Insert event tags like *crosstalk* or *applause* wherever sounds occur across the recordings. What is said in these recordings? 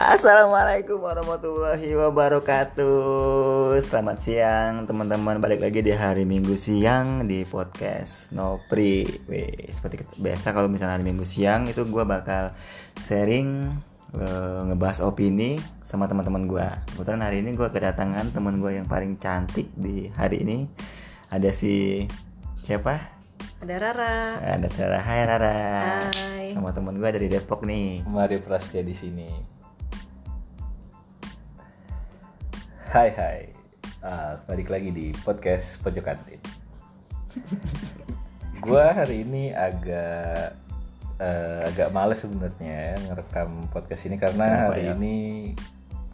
Assalamualaikum warahmatullahi wabarakatuh Selamat siang teman-teman Balik lagi di hari minggu siang Di podcast Nopri Wih, Seperti biasa kalau misalnya hari minggu siang Itu gue bakal sharing uh, Ngebahas opini Sama teman-teman gue Kebetulan hari ini gue kedatangan teman gue yang paling cantik Di hari ini Ada si Siapa? Ada Rara. Ada Sarah. Hai Rara. Hai. Sama teman gue dari Depok nih. Mari Prasetya di sini. Hai hai. Ah, balik lagi di podcast Pojok Kantin. *laughs* gua hari ini agak eh, agak males sebenarnya ya ngerekam podcast ini karena Kenapa hari ya? ini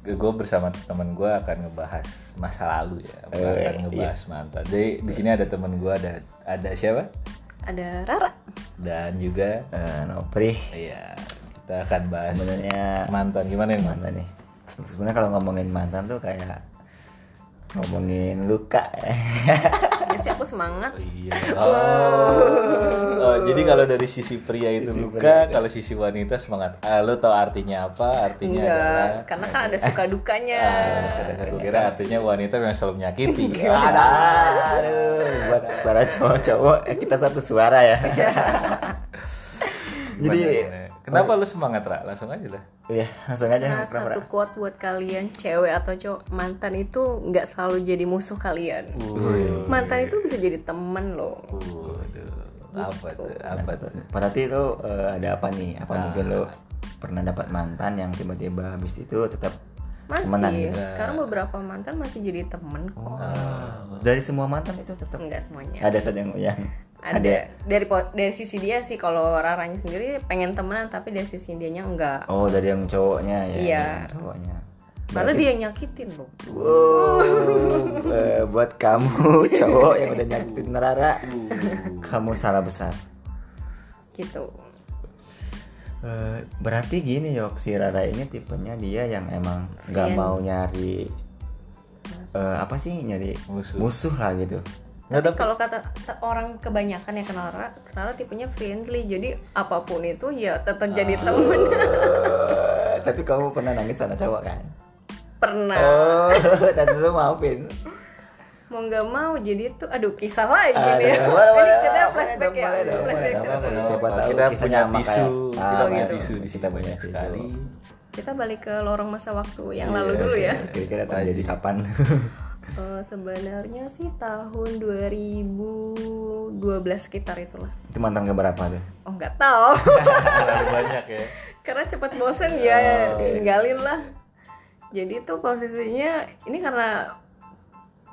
gue bersama teman gue akan ngebahas masa lalu ya, Eh, akan ngebahas mantan. Jadi di sini ada teman gue ada ada siapa? Ada Rara. Dan juga Eh, Nopri. iya kita akan bahas Sebenarnya mantan gimana nih mantan nih sebenarnya kalau ngomongin mantan tuh kayak ngomongin luka Ya sih aku semangat. Iya. Oh. Oh, jadi kalau dari sisi pria itu luka, kalau sisi wanita semangat. Ah, lo tau artinya apa? Artinya Enggak, adalah karena kan ada suka dukanya. Ah, aku kira artinya wanita yang selalu menyakiti. ada *laughs* aduh buat para cowok-cowok eh, kita satu suara ya jadi Bener-bener. Kenapa lu semangat Ra? Langsung aja lah. ya langsung aja Nah, satu quote buat kalian cewek atau cowok mantan itu nggak selalu jadi musuh kalian. Mantan itu bisa jadi temen loh. Waduh, apa tuh? Apa tuh? berarti lo eh, ada apa nih apa mungkin lo pernah dapat mantan yang tiba-tiba habis itu tetap temenan Masih. gitu Sekarang beberapa mantan masih jadi temen kok. dari semua mantan itu tetap Enggak semuanya. ada saja yang yang Ada dari po- dari sisi dia sih kalau Raranya sendiri pengen temenan tapi dari sisi dianya enggak. oh dari yang cowoknya ya Iya. yang cowoknya Malah dia yang nyakitin loh. Wow, eh, buat kamu *laughs* cowok yang udah nyakitin Rara, kamu salah besar. Gitu. Eh, berarti gini yok si Rara ini tipenya dia yang emang nggak mau nyari eh, apa sih nyari Musuh. lah gitu. Nggak Tapi kalau kata ta- orang kebanyakan yang kenal Rara, Rara tipenya friendly. Jadi apa pun itu ya tetap jadi temen. Eh, *laughs* tapi kamu pernah nangis sama cowok kan? Pernah. Oh, *laughs* dan dulu maafin. Mau nggak mau jadi itu aduh kisah lagi nih. boleh, boleh, Ini kita flashback ya. boleh. Siapa tahu kita kisahnya punya tisu, kayak- kita Ah, punya gitu. tisu di sini Kita banyak sekali. Kita balik ke lorong masa waktu yang Iya, lalu dulu ya. Kira-kira terjadi kapan? *laughs* Eh, sebenarnya sih tahun 2012 sekitar itulah. itu mantan keberapa tuh? Oh nggak tahu. *laughs* Banyak ya. karena cepet bosen ya tinggalin lah jadi tuh posisinya ini karena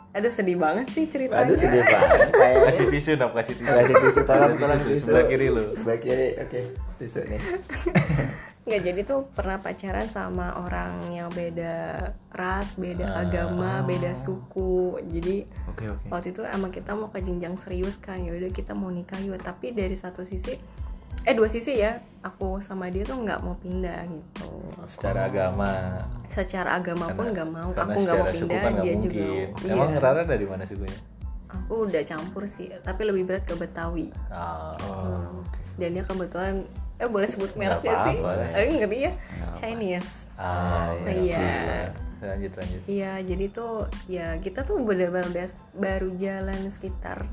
aduh sedih banget sih ceritanya Aduh sedih *laughs* banget kayak Kasih tisu dong, kasih tisu. kasih tisu tolong tolong tisu, sebelah kiri lu. sebelah kiri oke tisu nih *laughs* nggak jadi tuh pernah pacaran sama orang yang beda ras beda agama beda suku. Jadi oke oke. waktu itu emang kita mau ke jenjang serius kan. Ya udah kita mau nikah yuk. Tapi dari satu sisi eh dua sisi ya aku sama dia tuh nggak mau pindah gitu. Secara agama. secara agama pun nggak mau. Karena aku nggak mau pindah kan dia juga mungkin. mau. Emang iya. Rara dari mana sukunya? aku udah campur sih tapi lebih berat ke Betawi. Oh, oh oke. Dan dia kebetulan eh boleh sebut Nggak mereknya sih. apa-apa. eh ngeri ya. Chinese. Ah, Iya. sih. Lanjut lanjut. iya jadi tuh ya kita tuh benar-benar udah- baru jalan sekitar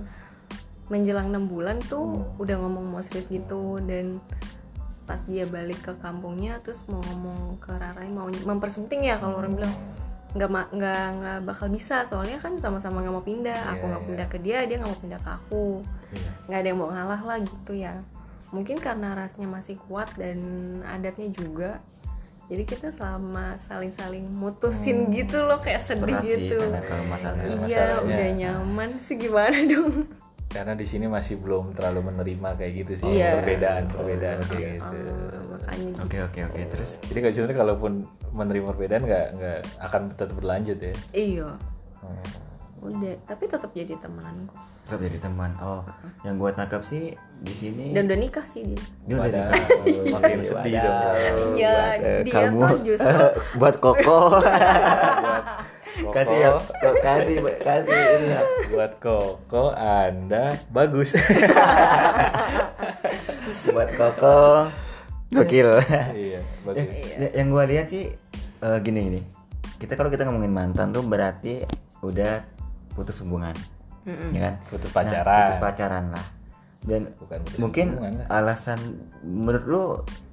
menjelang enam bulan tuh udah ngomong mau serius gitu. Dan pas dia balik ke kampungnya terus mau ngomong ke Rarai mau mempersempting ya kalau orang bilang. Nggak nggak nggak bakal bisa soalnya kan sama-sama nggak mau pindah. Aku nggak pindah ke dia dia nggak mau pindah ke aku. Iya. nggak ada yang mau ngalah lah gitu ya mungkin karena rasnya masih kuat dan adatnya juga jadi kita selama saling-saling mutusin gitu loh kayak sedih berat sih gitu karena kalau masalah iya masalahnya. udah nyaman sih gimana dong Karena di sini masih belum terlalu menerima kayak gitu sih Iya. perbedaan perbedaan kayak gitu. Eh, makanya gitu. oke oke oke terus Jadi kalau sebenarnya kalaupun menerima perbedaan nggak nggak akan tetap berlanjut ya. iya Hmm. udah tapi tetap jadi temenan kok tetap jadi teman. Oh yang gua tangkap sih di sini dan udah nikah sih dia. Dia udah nikah. *laughs* Makin iya, sedih dong. Ya, Buat, dia kamu tuh justru- *laughs* buat koko. *laughs* Koko, kasih ya. Kasih kasih ini ya. Buat Koko Anda bagus. buat koko. Gokil. Iya, bagus. Ya, yang gua lihat sih eh, gini gini. Kita kalau kita ngomongin mantan tuh berarti udah putus hubungan Mm-mm. ya kan Putus Nah, pacaran. putus pacaran lah dan Bukan putus mungkin hubungan lah. alasan menurut lu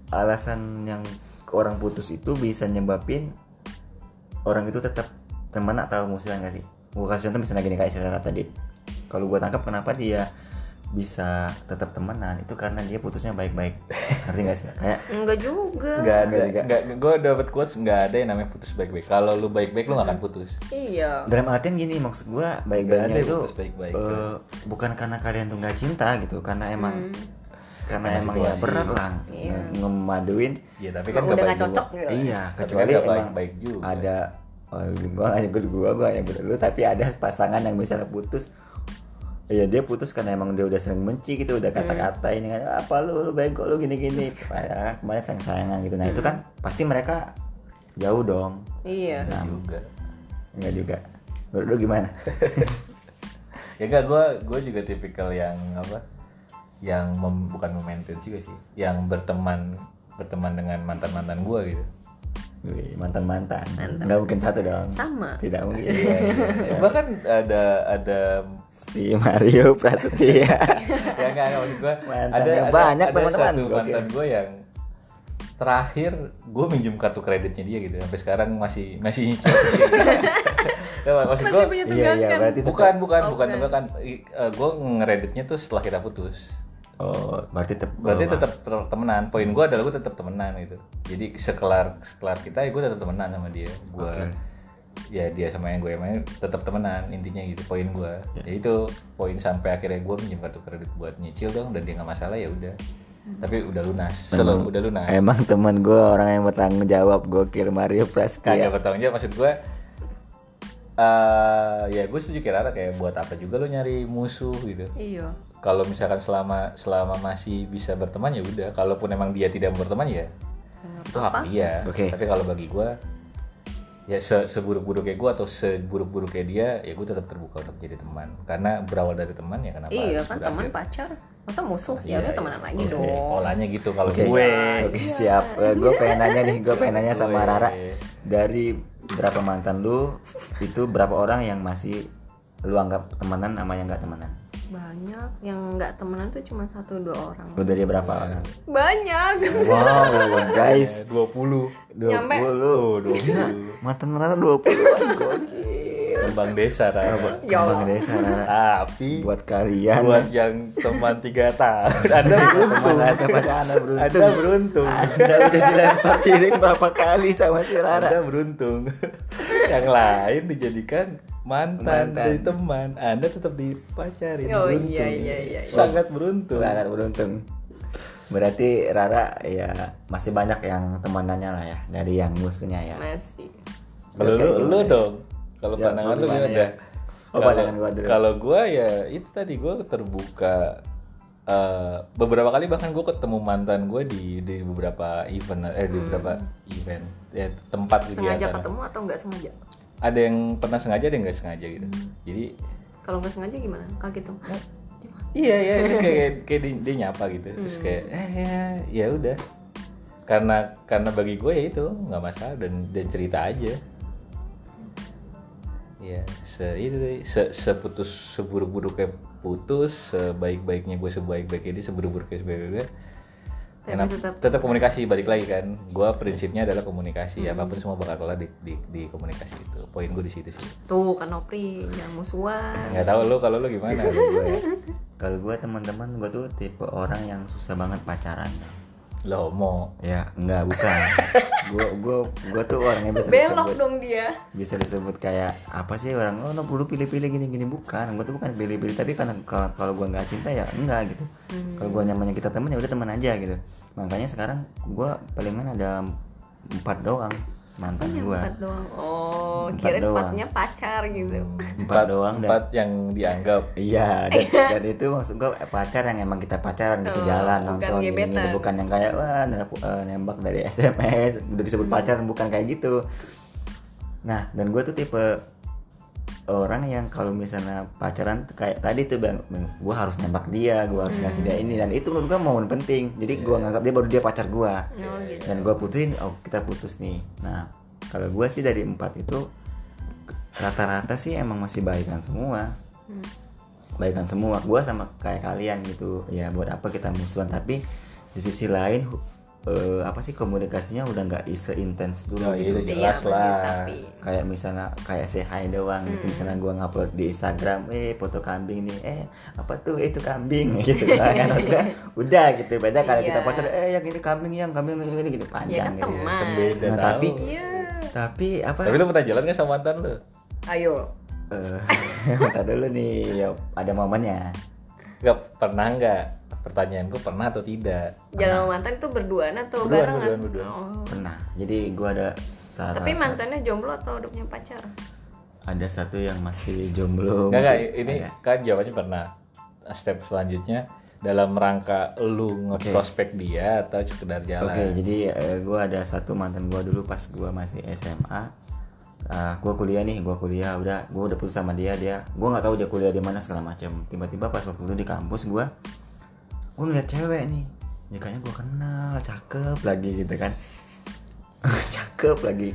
alasan yang orang putus itu bisa nyebabin orang itu tetap teman atau musuhan gak sih gua kasih contoh misalnya gini kayak istilah tadi kalau gua tangkap kenapa dia bisa tetap temenan itu karena dia putusnya baik-baik *laughs* ngerti gak sih kayak enggak juga Nggak ada, Nggak. nggak, gue dapet quotes nggak ada yang namanya putus baik-baik. Kalau lu baik-baik lu nggak akan putus. iya dalam artian gini maksud gua Nggak baik-baiknya yang itu putus baik-baik, eh, bukan karena kalian tuh nggak cinta gitu karena emang karena Karena emang ya berat lah Iya. nge- ngemaduin Ya tapi Udah kan nggak nggak baik cocok juga. gitu. iya Tapi kecuali kan emang baik-baik juga. ada oh, gua nggak nyebut gua gua nggak nyebut lu tapi ada pasangan yang misalnya putus Iya dia putus karena emang dia udah sering benci gitu udah kata-kata ini kan apa lu lu bego lu gini-gini. Padahal kemarin sayang-sayangan gitu. Nah itu kan pasti mereka jauh dong. Iya. Nah juga. enggak juga. Menurut lu gimana? *laughs* Ya enggak gue gue juga tipikal yang apa? Yang mem- bukan memaintain juga sih, yang berteman berteman dengan mantan mantan gue gitu. Wih, mantan-mantan. Nggak mungkin satu dong. Sama. Tidak mungkin. *laughs* Bahkan ada ada si Mario Prasetya. *laughs* Ya enggak, enggak maksud gue Mantannya ada ada, banyak, ada teman-teman. satu Gokil. mantan gue yang terakhir gue minjem kartu kreditnya dia gitu. Sampai sekarang masih masih nyicil. *laughs* Ya, maksud gue punya iya iya berarti bukan bukan bukan tunggakan gue ngereditnya tuh setelah kita putus. Oh berarti tetap berarti tetap temenan. Poin gue adalah gue tetap temenan gitu. Jadi sekelar sekelar kita ya gue tetap temenan sama dia. Gue ya dia sama yang gue main tetap temenan intinya gitu poin gue. Ya. jadi itu poin sampai akhirnya gue minjem kartu kredit buat nyicil dong dan dia nggak masalah ya udah. Tapi udah lunas selalu udah lunas. emang teman gue orang yang bertanggung jawab gokil Mario kagak Prasetya bertanggung jawab maksud gue eh ya gue setuju kira kayak buat apa juga lo nyari musuh gitu. Iya. Kalau misalkan selama selama masih bisa berteman ya udah. Kalaupun emang dia tidak mau berteman ya itu hak dia. Oke. tapi kalau bagi gua ya se seburuk-buruknya gua atau seburuk-buruknya dia ya gue tetap terbuka untuk jadi teman karena berawal dari teman ya kenapa iya kan teman pacar masa musuh Iya, ya udah iya. temenan lagi Oke, dong polanya gitu kalau Oke. gue Oke siap. gue pengen nanya nih, gue pengen nanya sama Gue. Rara dari berapa mantan lu itu berapa orang yang masih lu anggap temenan sama yang nggak temenan? Banyak yang nggak temenan tuh cuma satu dua orang Lu dari berapa orang? banyak Wow guys, 20 dua Nyampe. puluh. oh 20 Mantan dua puluh. Kembang desa Rara. Ya Kembang desa Rara. tapi Buat kalian buat yang teman tiga tahun anda beruntung pasangan Anda beruntung. anda beruntung Anda udah dilempar piring berapa kali sama si Rara? Anda beruntung. yang lain dijadikan mantan, Mantan. dari teman. Anda tetap dipacarin. Oh, beruntung. iya, iya, iya, iya. Sangat beruntung. Sangat beruntung. Berarti Rara ya masih banyak yang temanannya lah ya dari yang musuhnya ya. masih Kalau lu, lu ya? dong. Kalau Ya, pandangan lu gimana ya? Oh, pandangan gua dulu. Kalau gua ya itu tadi gua terbuka eh, beberapa kali bahkan gue ketemu mantan gue di di beberapa event eh di beberapa event ya, tempat Hmm. sengaja kegiatan ketemu atau nggak sengaja ada yang pernah sengaja ada yang nggak sengaja gitu. Hmm. jadi kalau nggak sengaja gimana? Kaget tuh iya iya terus kayak kayak dia, dia nyapa gitu. Terus Hmm. kayak eh ya ya udah. Karena karena bagi gue ya itu nggak masalah dan dan cerita aja. Ya se itu se seputus seburuk-buruknya putus sebaik-baiknya gue sebaik-baiknya dia seburuk-buruknya sebaik-baiknya Tapi tetap- tetap komunikasi balik lagi kan. Gue prinsipnya adalah komunikasi. Hmm. apa pun semua bakal kelar di, di, di komunikasi itu. Poin gue di situ sih. Tuh kan Nopri yang musuhan. Nggak tahu lo kalau lo gimana? Kalau gue ya, *laughs* kalau gue teman-teman gue tuh tipe orang yang susah banget pacaran. Lo mau Ya, enggak bukan. gue gue gue tuh orang yang bisa belok disebut dong dia. Bisa disebut kayak apa sih orang oh no perlu pilih-pilih gini-gini. Bukan gue tuh bukan pilih-pilih. Tapi karena kalau kalau gue nggak cinta ya enggak gitu. Kalau gue nyamannya kita temen ya udah teman aja gitu. Makanya sekarang gue paling main ada empat doang mantan gue empat doang oh Empat kira doang. empatnya pacar gitu empat doang dan yang dianggap Iya, *laughs* dan, dan itu maksud gue pacar yang emang kita pacaran gitu Oh, jalan bukan nonton gini, gini gebetan. bukan yang kayak wah nembak, eh, nembak dari *laughs* SMS udah disebut Hmm. pacaran bukan kayak gitu. Nah, dan gue tuh tipe orang yang kalau misalnya pacaran kayak tadi tuh bang, gue harus nembak dia, gue harus ngasih dia ini dan itu menurut gue momen penting. Jadi gue nganggap dia baru dia pacar gue oh gitu. Dan gue putusin, oh kita putus nih. Nah, kalau gue sih dari empat itu rata-rata sih emang masih baikan semua. Hmm. baikan semua gue sama kayak kalian gitu. Ya buat apa kita musuhan? Tapi di sisi lain eh, apa sih komunikasinya udah nggak seintens dulu Oh, gitu. itu jelas Iya, lah. tapi kayak misalnya kayak say hi doang gitu. Misalnya gua ngupload di Instagram eh foto kambing nih. Eh apa tuh? Itu kambing. *laughs* Gitu kan kan. *laughs* Udah udah gitu. Beda kalau kita Iya. pacar eh yang ini kambing yang kambing ini ini gitu. Ya panjang kan gitu. teman Beda Nah, tahu. tapi iya. tapi apa? Tapi lu pernah jalan gak sama mantan lu? ayo. Eh *laughs* bentar dulu nih ya, ada momennya. Gak pernah nggak? Pertanyaanku pernah atau tidak? jalan sama mantan itu berduaan atau Berduaan, barengan berduaan, berduaan. Oh. pernah jadi gua ada salah tapi satu- mantannya jomblo atau udah punya pacar ada satu yang masih jomblo Enggak, enggak, mungkin. ini Ada. kan jawabannya pernah. Step selanjutnya dalam rangka lu ngeprospek dia atau sekedar jalan. Oke, jadi eh, gua ada satu mantan gua dulu pas gua masih SMA. Ah, gua kuliah nih, gua kuliah udah, gua udah putus sama dia, dia, gua nggak tahu dia kuliah di mana segala macam. Tiba-tiba pas waktu itu di kampus gua, gua ngeliat cewek nih, ya kayaknya gua kenal, cakep lagi gitu kan, *laughs* cakep lagi,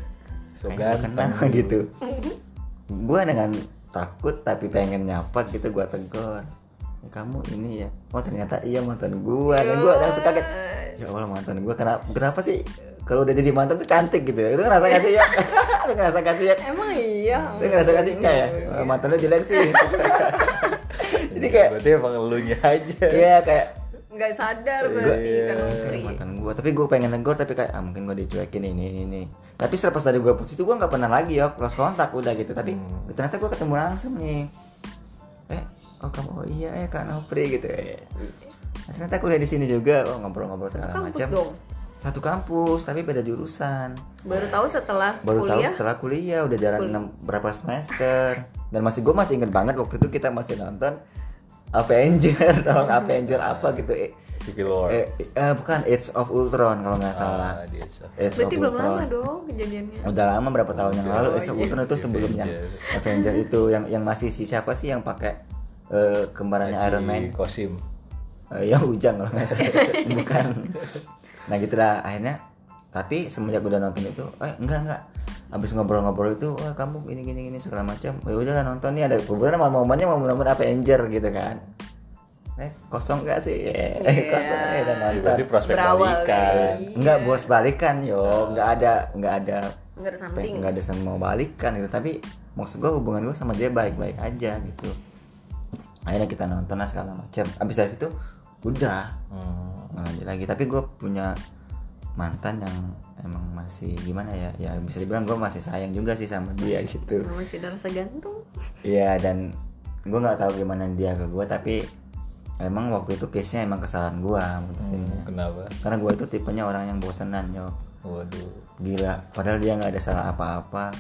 So ganteng. kenal gitu. Gua dengan takut tapi pengen nyapa gitu gua tegur. "Ya, kamu ini ya, oh ternyata iya mantan gua, dan gua langsung kaget. Ya Allah mantan gue kenapa kenapa sih kalau udah jadi mantan tuh cantik gitu ya? Itu ngerasa gak sih ya lu ngerasa gak sih ya *laughs* emang iya. Lu ngerasa gak sih? Enggak ya? Eh, mantan lu jelek sih. *laughs* Jadi kayak Berarti emang elunya aja. iya kayak nggak sadar berarti Iya. kan. mantan gue tapi gue pengen negor tapi kayak ah mungkin gue dicuekin ini ini ini. Tapi selepas dari gue putus itu gue nggak pernah lagi ya close kontak udah gitu. Tapi ternyata gue ketemu langsung nih. Eh oh kamu oh iya eh kak Nopri gitu. Eh Nah, ternyata kuliah di sini juga oh ngobrol-ngobrol segala kampus macam. dong? Satu kampus tapi beda jurusan. Baru tahu setelah baru tahu kuliah? setelah kuliah udah jalan Kul- berapa semester. Dan masih gue masih inget banget waktu itu kita masih nonton Avenger *laughs* nggak Avenger apa gitu eh, Civil War. eh, eh, bukan Age of Ultron kalau nggak salah. Ah, dia so- Age berarti of belum Ultron. lama dong kejadiannya. Udah lama berapa tahun yang lalu? Age of Ultron itu sebelum yang Avenger. Avenger itu yang yang masih si siapa sih yang pakai eh, kembarannya Si Iron Man? Kosim. Eh, yang ujang kalau nggak salah. *laughs* Bukan. Nah gitulah akhirnya. Tapi semenjak udah nonton itu eh enggak enggak habis ngobrol-ngobrol itu wah kamu gini gini gini segala macam. Ya udahlah nonton nih ada kebetulan mau momennya mau nonton Avenger gitu kan. Eh kosong gak sih? *laughs* Eh Iya. kosong eh dan Ya, nonton. Berarti prospek Berawal balikan. enggak bos balikan yo. Nggak ada nggak ada nggak ada something. nggak ada sama mau balikan gitu. Tapi maksud gua hubungan gua sama dia baik-baik aja gitu. Akhirnya kita nonton lah segala macam. Abis dari situ udah. Hmm. nggak lanjut lagi. Tapi gue punya mantan yang emang masih gimana ya? Ya bisa dibilang gue masih sayang juga sih sama dia *laughs* gitu. Masih rasa gantung. Iya dan gue nggak tahu gimana dia ke gue tapi emang waktu itu case nya emang kesalahan gue mutusinnya Kenapa? karena gue itu tipenya orang yang bosenan yo. Waduh. gila padahal dia nggak ada salah apa-apa.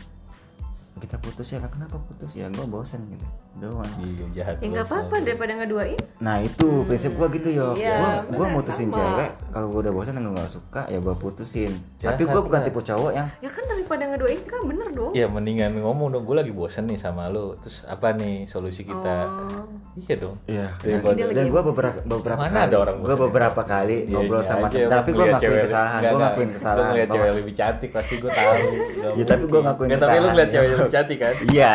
Kita putus ya kenapa putus? Ya gue bosen gitu doang Iya jahat. ya nggak apa-apa daripada ngeduain Nah itu prinsip gua gitu yo. Iya, gua gua mutusin sama. cewek kalau gua udah bosan dan gua gak suka ya gua putusin. Tapi Jahat gua bukan lah. tipe cowok yang ya kan daripada ngeduain kan bener dong Ya mendingan ngomong dong, gue lagi bosen nih sama lu. Terus apa nih solusi kita? Oh. Iya dong. Iya, Daripada- dia lagi dan gua beberapa beberapa Mana kali, ada orang gua bosan beberapa kali Dia ngobrol ini sama aja, temen, tapi gua ngakuin kesalahan, gua ngakuin kesalahan. ngeliat bahwa- cewek lebih cantik pasti gue tahu. *laughs* Iya, tapi gua ngakuin Nggak, Tapi lu kesalahan, ngeliat cewek ya. lebih cantik kan? Iya.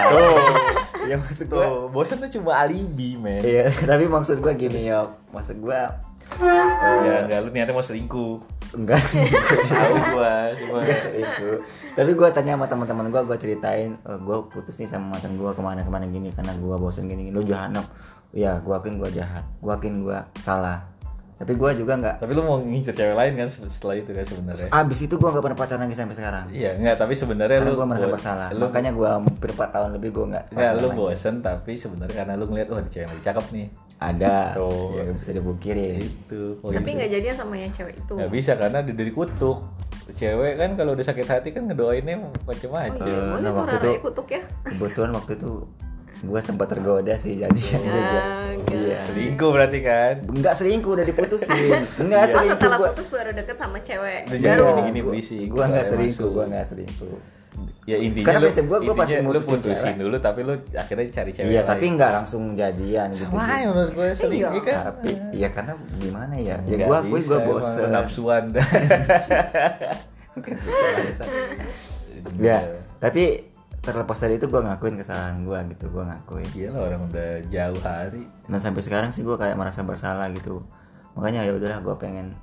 Ya maksud gua Tuh, bosan tuh cuma alibi, men. Iya, *laughs* tapi maksud gua gini yo. Maksud gua Ya enggak, lu niatnya mau selingkuh. enggak sih. *laughs* Tahu gua, cuma Enggak itu. Tapi gua tanya sama teman-teman gua, gua ceritain, "Eh, gua putus nih sama mantan gua ke mana-kemana gini karena gua bosen gini, lu jahanam. Iya, gua akuin gua jahat. Gua akuin gua salah. Tapi gua juga nggak. Tapi lu mau ngincer cewek lain kan setelah itu kan sebenarnya. Abis itu gua nggak pernah pacaran lagi sampai sekarang. Iya, enggak, tapi sebenarnya lu gua merasa bersalah. Lu Makanya gua hampir 4 tahun lebih gua nggak. Enggak, pacaran lu lagi. bosen tapi sebenarnya karena lu ngeliat wah ada cewek yang lebih cakep nih. Ada. Tuh. Ya nggak bisa dipungkiri. Itu. Oh, tapi iya. nggak jadian sama yang cewek itu Nggak bisa karena dia dari kutuk. Cewek kan kalau udah sakit hati kan ngedoainnya oh macam-macam. iya Eh, boleh nah, waktu itu- kutuk ya Kebetulan waktu itu gua sempat tergoda sih jadian juga. enggak. Iya. Selingkuh berarti kan. Enggak selingkuh udah diputusin. *laughs* Enggak oh selingkuh setelah gua. putus baru deket sama cewek Udah Iya, Baru gua- berisik. Gua nggak selingkuh, gua nggak selingkuh. Ya intinya Karena lu, prinsip gua, gua pasti lu mutusin putusin cewek. dulu tapi lu akhirnya cari cewek Iya, tapi nggak langsung jadian gitu. sama aja menurut gue selingkuh Iya. kan. Tapi iya karena gimana ya? Ya Nggak bisa, gua emang bosen. Nafsuan. *laughs* Ya *laughs* tapi terlepas dari itu gue ngakuin kesalahan gue gitu gue ngakuin. Iya lah orang udah jauh hari. dan sampai sekarang sih gue kayak merasa bersalah gitu. Makanya ya udahlah gue pengen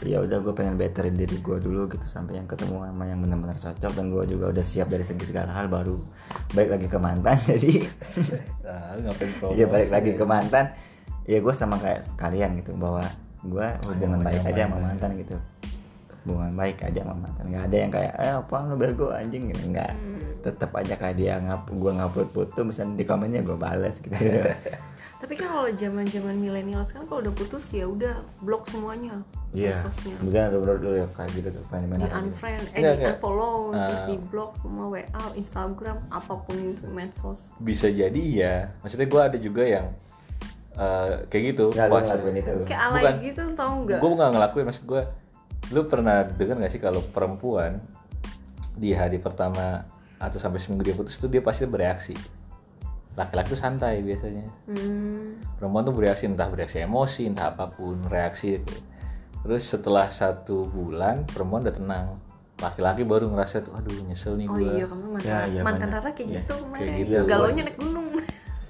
ya udah gue pengen betterin diri gue dulu gitu sampai yang ketemu sama yang benar-benar cocok dan gue juga udah siap dari segi segala hal baru balik lagi ke mantan. *laughs* Jadi Nah, ya balik lagi ke mantan. Ya gue sama kayak kalian gitu bahwa gue hubungan baik aja sama mantan gitu hubungan baik aja sama mantan nggak ada yang kayak eh apa lu bego anjing gitu nggak tetap aja kayak dia ngap gue ngupload foto misalnya di komennya gue balas gitu, gitu. *laughs* tapi kan kalau zaman zaman milenial kan kalau udah putus ya udah blok semuanya Iya, medsosnya bukan bener dulu ya kayak gitu tuh di unfriend eh Enggak, di enggak. unfollow terus Ah. di blok semua WA Instagram apa pun itu medsos Bisa jadi iya. Maksudnya gue ada juga yang eh, kayak gitu. Nggak, gue ngelakuin itu kayak alay Bukan. gitu tau nggak gue nggak ngelakuin maksud gue lu pernah dengar gak sih kalau perempuan di hari pertama atau sampai seminggu dia putus tuh dia pasti bereaksi? Laki-laki tuh santai biasanya. Hmm, perempuan tuh bereaksi entah bereaksi emosi entah apa pun reaksi. Terus setelah satu bulan perempuan udah tenang. Laki-laki baru ngerasa tuh aduh nyesel nih oh gue iya kamu mantan Ya, iya, mantan. Rara kayak Yes, gitu kayak gitu. galaunya naik gunung.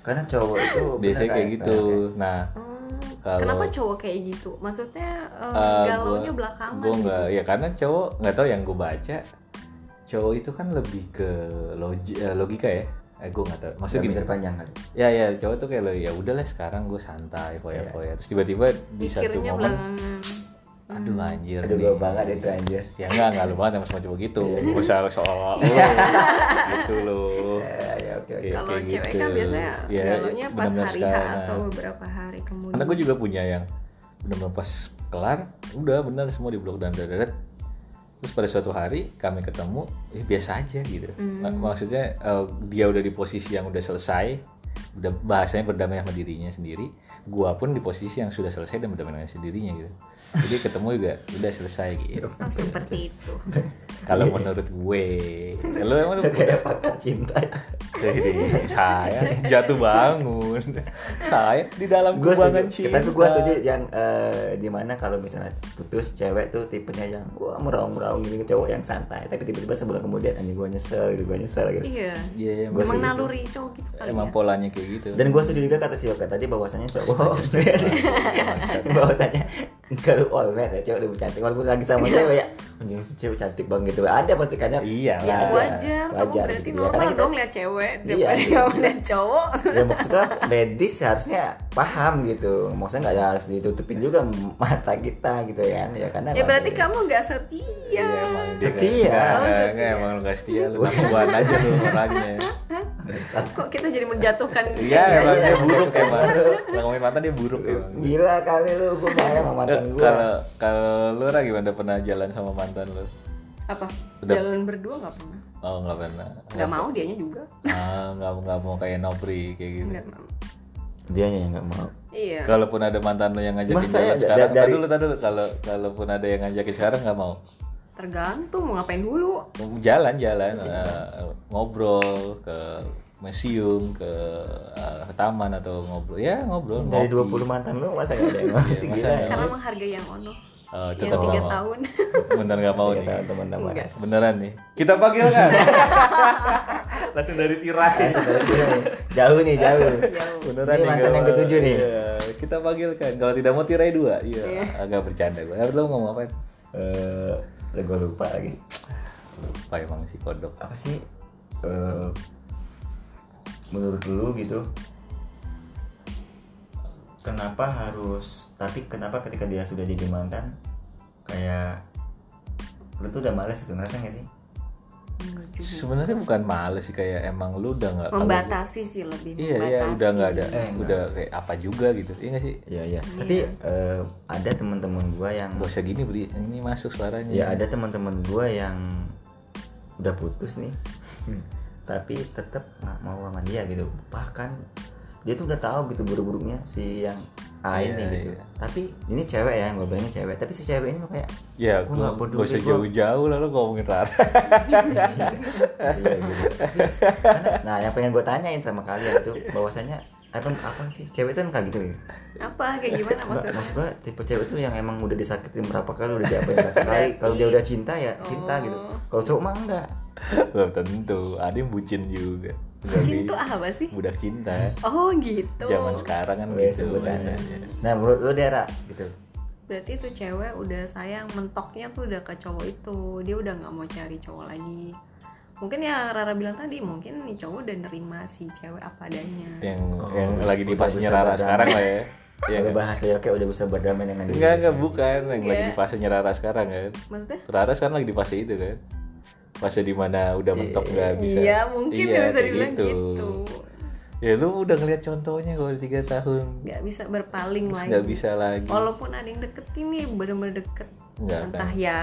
Karena cowok itu biasanya kayak gitu. nah Hmm, Kalau- kenapa cowok kayak gitu maksudnya eh, Eh, galaunya gua- belakangan Gue nggak, ya karena cowok nggak tahu yang gue baca, cowok itu kan lebih ke logi, eh, logika ya. Eh gue nggak tahu. Maksudnya gini. panjang kali Ya ya cowok tuh kayak lo ya udahlah sekarang gue santai foya-foya. Terus tiba-tiba di satu pikirnya momen, belakangan aduh anjir aduh gue banget itu anjir Ya enggak enggak lu banget sama semua cowok gitu. Gue usah soal gitu loh. ya ya oke kalau kayak cewek gitu. kan biasanya Ya, galaunya pas hari H sekarang. atau beberapa hari kemudian Karena gue juga punya yang benar-benar pas kelar, udah benar semua di blok dan dadat. Terus pada suatu hari kami ketemu, eh biasa aja gitu. Mak- Maksudnya eh, dia udah di posisi yang udah selesai, udah bahasanya berdamai sama dirinya sendiri. Gua pun di posisi yang sudah selesai dan berdamai dengan sendirinya gitu. Jadi ketemu juga udah selesai gitu. Oh, seperti itu Kalau menurut gue, lo emang udah kayak pakar cinta Jadi saya jatuh bangun. Saya di dalam gue kubangan setuju cinta. tapi gue setuju yang eh, di mana kalau misalnya putus cewek tuh tipenya yang wah meraung meraung gini cowok yang santai tapi tiba-tiba sebulan kemudian anjing gue nyesel gitu gue nyesel gitu iya Iya, Gua emang naluri cowok gitu kali emang ya polanya kayak gitu. dan gue setuju juga kata si Yoga tadi bahwasanya cowok bohong *laughs* iya, iya. saja kalau oh lihat ya cewek lebih cantik walaupun lagi sama cewek ya anjing si cewek cantik banget gitu ada pasti kan ya Iya ya lah. wajar, kamu wajar berarti gitu ya. normal Karena kita- dong lihat cewek Iya, daripada gitu. kamu lihat cowok ya maksudnya ladies seharusnya paham gitu maksudnya nggak harus ditutupin juga mata kita gitu kan ya karena ya emang berarti kamu nggak setia Iya, emang Setia. nggak- Oh, nggak- setia. emang lu gak setia lu nafsuan aja lu orangnya. kok kita jadi menjatuhkan Iya, emang dia buruk emang. Kalau ngomongin mantan dia buruk emang. gila kali lu gue sayang sama mantan *laughs* Kalau kalau lu Ra, gimana pernah jalan sama mantan lu? apa Udah. jalan berdua nggak pernah Oh nggak pernah. nggak mau dianya juga Ah, nggak nggak mau kayak Nopri kayak gitu. nggak mau dia yang nggak mau iya Kalaupun ada mantan lu yang ngajakin Masa jalan ya, sekarang, da- dari- tadi dulu, tadi dulu. Kalau kalaupun ada yang ngajakin sekarang nggak mau. tergantung mau ngapain dulu Jalan-jalan, eh, ngobrol ke museum, ke, eh, ke taman atau ngobrol. Ya ngobrol. dari ngopi. 20 mantan lu masa nggak ada yang *laughs* mau Iya, sih masa gila karena menghargai yang ono Oh, yang tetap tiga tahun *laughs* Bener nggak mau nih. teman-teman Beneran nih. Kita panggil kan? *laughs* Langsung dari tirai. jauh nih jauh Beneran ini nih, mantan yang ketujuh nih Iya, kita panggil kan. Kalau tidak mau tirai dua. Iya. Agak bercanda gue. Lu ngomong apa? eh gue lupa lagi Lupa emang si kodok. apa sih eh menurut lu gitu kenapa harus tapi kenapa ketika dia sudah jadi mantan kayak lu tuh udah males gitu ngerasa gak sih Enggak. Sebenarnya bukan males sih kayak emang lu udah nggak kalau- membatasi sih lebih Iya iya membatasi. udah nggak ada, Eh, udah kayak apa juga gitu, iya nggak sih? iya iya tapi eh, ada teman-teman gua yang Gak usah gini beri, ini masuk suaranya. ya ada teman-teman gua yang udah putus nih *laughs* tapi tetap nggak mau sama dia gitu. Bahkan dia tuh udah tahu gitu buruk-buruknya si yang A Iya, ini gitu. iya. tapi ini cewek ya gue bilangnya cewek. Tapi si cewek ini kayak Ya, Gua gua nggak gak peduli, usah jauh-jauh lalu ngomongin Rara. Iya, gitu. Karena- nah yang pengen gue tanyain sama kalian tuh bahwasanya apa apa sih? Cewek itu kan kayak gitu ya? Apa? Kayak gimana Nggak, maksudnya? maksud gue tipe cewek tuh yang emang udah disakitin berapa kali udah diapain berapa *laughs* kali. Kalau dia udah cinta ya cinta gitu. Kalau cowok mah enggak belum tentu ada yang bucin juga Bucin tuh apa sih? budak cinta Oh gitu. zaman sekarang kan Weh, gitu sebutannya. biasanya Nah menurut lu Dera gitu. Berarti tuh cewek udah sayang mentoknya tuh udah ke cowok itu. Dia udah nggak mau cari cowok lagi. Mungkin ya Rara bilang tadi mungkin nih cowok udah nerima si cewek apa adanya. yang Oh, yang lagi di Rara berdamai. sekarang lah ya *laughs* Iya Kalau kan? bahasanya kayak udah bisa berdamai dengan diri. enggak enggak bukan yang lagi Iya. di fasenya Rara sekarang kan Maksudnya? Rara sekarang lagi di fase itu kan fase di mana udah mentok nggak bisa Iya mungkin Iya, ya bisa dibilang gitu. ya lu udah ngeliat contohnya kalau tiga tahun Nggak bisa berpaling Terus lagi. nggak bisa lagi Walaupun ada yang deketin nih bener-bener deket. Nggak Entah kan. ya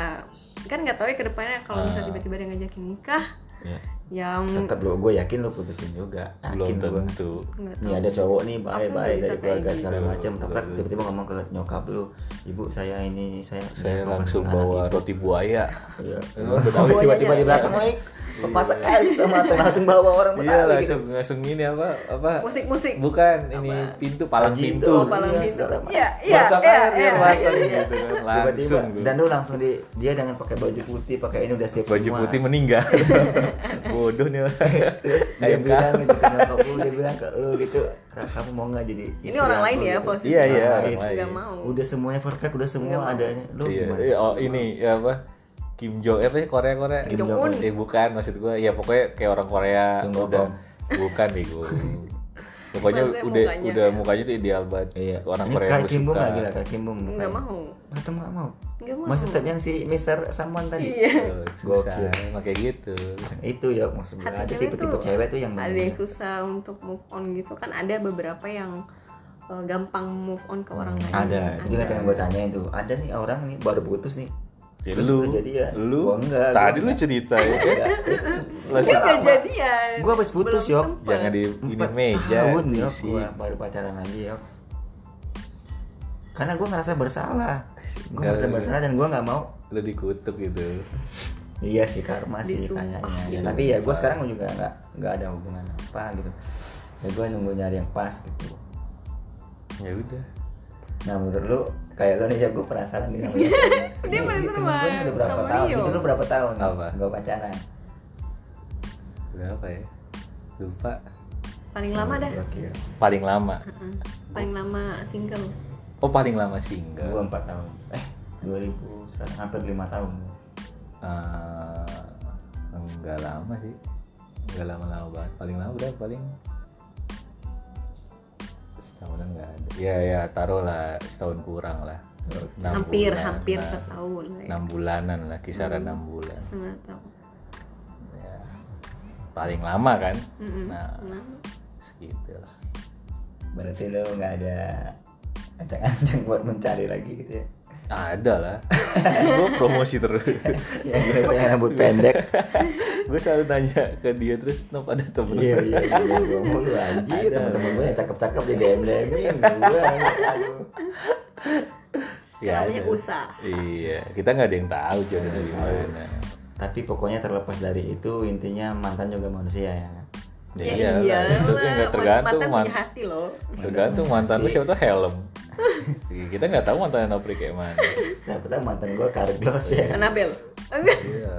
kan nggak tahu ya ke depannya kalau misalnya Ah. tiba-tiba dia ngajakin nikah Ya. Yang Tetap lu gue yakin lu putusin juga. belum Yakin gue. tentu nggak Nih ada cowok nih baik baik dari keluarga kayak segala gitu. macam, tapi tiba-tiba ngomong ke nyokap lu, ibu saya ini saya saya langsung bawa ibu." roti buaya Iya. *laughs* Tahu tiba-tiba di ya. belakang Mike, pasak air sama tuh langsung bawa orang iya Betawi langsung gitu. langsung ini apa apa musik-musik bukan ini pintu palang pintu. Oh, palang Iya, pintu. segala macam. Iya, iya, iya, iya. gitu kan langsung gua. dan lu langsung di dia dengan pakai baju putih, pakai ini udah siap baju semua. putih meninggal *laughs* bodoh nih orang. *laughs* Terus dia bilang gitu ke nyokap lu, dia bilang ke lu gitu, "Ra, kamu mau nggak jadi Ini orang aku?" lain ya gitu. posisi. Iya, iya, lain. Nggak mau. Udah semuanya perfect, udah semua Nggak mau. ada. Lu Iya, gimana? iya, oh ini ya apa Kim Jong apa ya Korea Korea Kim Jong Un. eh bukan maksud gua ya pokoknya kayak orang Korea Jung udah bukan bego pokoknya Maksudnya udah mukanya. udah mukanya tuh ideal banget Iya. orang Korea kayak yang Kim Bum suka lagi lah, kayak Kim Bum. nggak mau Masa nggak mau? nggak mau tetap yang si Mr. Samuan tadi. iya Tuh, susah kayak gitu Itu ya maksud gue. Hati Ada cewek tipe-tipe cewek tuh yang ada yang susah untuk move on gitu kan ada beberapa yang eh, gampang move on ke orang lain Ada, itu juga pengen gue tanyain tuh. Ada nih orang nih baru putus nih. Ya, lu jadian. lu Gua enggak, gua tadi lu enggak. cerita ya *laughs* Enggak. langsung dia nggak jadian Gua habis putus, Yok. jangan di ini meja tahun yok gua baru pacaran lagi yok. Karena gue ngerasa bersalah. Gue Enggak, ngerasa lu- bersalah dan gue nggak mau. lu dikutuk gitu Iya sih karma sih Disumpah. kayaknya. Ya, Disumpah. tapi ya gue sekarang juga nggak nggak ada hubungan apa gitu. Ya gue nunggu nyari yang pas gitu. ya udah Nah menurut lu kayak lu nih ya gue penasaran nih *laughs* Dia penasaran gue sama- udah berapa sama tahun? Rio. Itu lu berapa tahun? Apa? Gue pacaran. berapa ya lupa paling lama dah Gokil. paling lama paling lama single oh paling lama Gue single empat tahun. Eh 2000 sekarang hampir lima tahun. Eh, enggak lama sih enggak lama-lama banget paling lama udah paling setahunan enggak ada ya ya taruh lah setahun kurang lah Enam hampir bulan hampir lah. setahun ya. enam bulanan lah kisaran enam bulan setengah tahun ya paling lama kan Mm-mm. nah Nah, segitu lah Berarti lu nggak ada ancang-ancang buat mencari lagi gitu ya? Ada lah gue promosi terus Yang gue pengen rambut pendek. gue selalu nanya ke dia terus kenapa ada temen Iya iya iya. Gue mulu anjir. Temen-temen gue yang cakep-cakep di DM DMin. Gue aduh. ya namanya ada. usaha iya kita nggak ada yang tahu jodoh dari mana Tapi pokoknya terlepas dari itu intinya mantan juga manusia ya. kan? ya, ya iya iya itu nggak tergantung mantan man- punya hati loh tergantung mantan lu siapa tuh helm Iya, *laughs* kita nggak tahu mantan Nopri kayak mana. Siapa tahu mantan gue Carglass ya. Anabel iya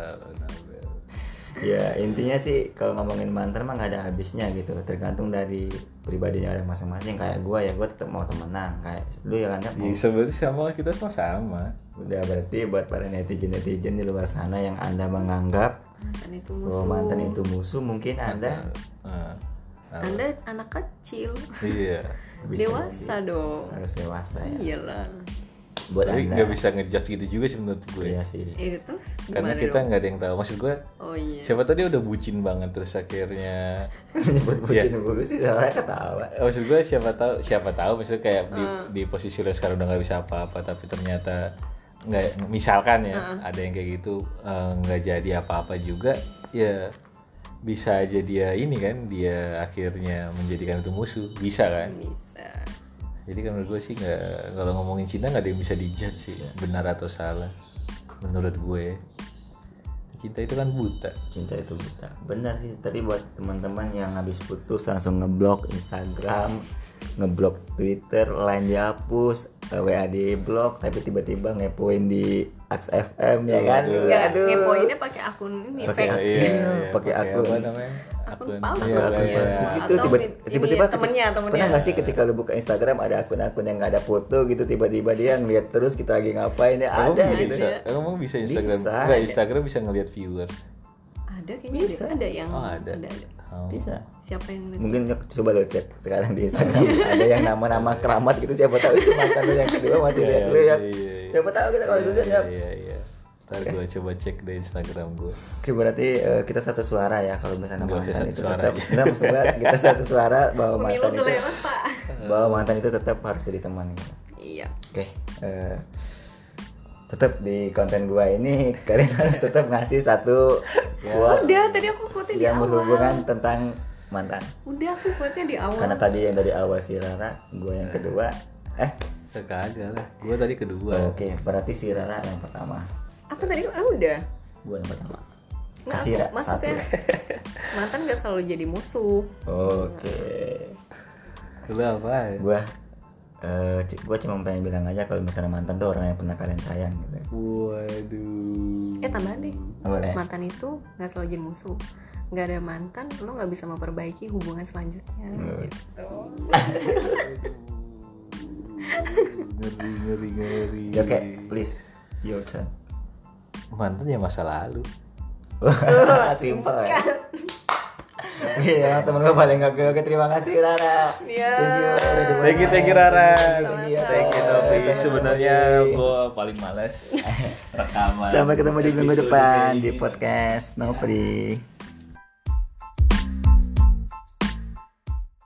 Ya intinya sih kalau ngomongin mantan mah nggak ada habisnya gitu. Tergantung dari pribadinya orang masing-masing. Kayak gue ya gue tetap mau temenan. Kayak lu ya kan ya mau ya, sebenarnya sama kita semua sama. Udah berarti buat para netizen-netizen di luar sana yang Anda menganggap mantan itu bahwa musuh. mantan itu musuh, mungkin Anda Eh, eh, anda anak kecil. Iya bisa dewasa jadi- dong harus dewasa ya. iyalah Buat tapi Anda. nggak bisa ngejudge gitu juga sih menurut gue Iya sih. eh terus karena kita nggak ada yang tahu maksud gue oh iya siapa tahu dia udah bucin banget terus akhirnya *laughs* Nyebut bucin dulu sih soalnya ketawa. maksud gue siapa tahu siapa tahu maksudnya kayak di, Ah. di posisi lo sekarang udah nggak bisa apa-apa tapi ternyata nggak misalkan ya Ah. ada yang kayak gitu eh, nggak jadi apa-apa juga ya bisa aja dia ini kan dia akhirnya menjadikan itu musuh. Bisa kan? Bisa. Jadi kan menurut gue sih nggak kalau ngomongin cinta nggak ada yang bisa dijudge sih benar atau salah menurut gue. Cinta itu kan buta. Cinta itu buta. Benar sih tapi buat teman-teman yang habis putus langsung ngeblok Instagram *laughs* ngeblok Twitter lain dihapus eh, WA di blok tapi tiba-tiba ngepoin di Ax FM ya kan Waduh. ya aduh ngepoinnya pakai akun ini Pakai fake Iya, pakai akun. apa namanya Akun palsu. Iya, akun iya. palsu gitu Atau tiba- ini- tiba-tiba temennya, temennya. pernah nggak sih ketika lu buka Instagram ada akun-akun yang nggak ada foto gitu tiba-tiba dia ngeliat terus kita lagi ngapain ya ada gitu bisa, emang bisa Instagram? Bisa. Enggak, Instagram bisa ngelihat viewers. ada kayaknya Bisa. ada, yang Oh, ada. ada, ada. Oh. bisa siapa yang lihat? mungkin coba lo cek sekarang di Instagram ada yang nama-nama keramat gitu siapa tahu itu mantan yang kedua masih Iya, lihat lu ya iya, iya, iya. siapa tahu kita kalau sudah Iya, ya iya, iya. Ntar gue coba cek di Instagram gue. Oke berarti eh, kita satu suara ya kalau misalnya usah mantan satu itu suara tetap kita maksudnya kita satu suara bahwa pemilu mantan itu lewat pak bahwa mantan itu tetap harus jadi teman iya Oke, eh, tetap di konten gua ini kalian *laughs* harus tetap ngasih satu quote udah tadi aku quote di yang awal berhubungan tentang mantan. udah aku quote di awal Karena tadi yang dari awal si Rara, gua yang kedua. Eh, Kagak lah. Gue tadi kedua. oke, berarti si Rara yang pertama, apa tadi ah, udah gua yang pertama. Nggak, Kasih aku- maksudnya *laughs* mantan gak selalu jadi musuh Oke, Lu apa? gua eh c- gua cuma pengen bilang aja kalau misalnya mantan tuh orang yang pernah kalian sayang gitu. Waduh. eh tambahan deh Boleh. mantan itu nggak selalu jadi musuh nggak ada mantan lo nggak bisa memperbaiki hubungan selanjutnya gitu *laughs* Ngeri, ngeri, ngeri. Ya, Oke, please, your turn. Mantan ya masa lalu. *laughs* Simpel ya. Iya, temen gue paling gak oke. Terima kasih Rara. Iya. Thank you. udah Thank you, thank you. Rara. Thank you, Thank you, sebenarnya gue paling males *laughs* rekaman. Sampai ketemu di minggu depan di podcast Nopri.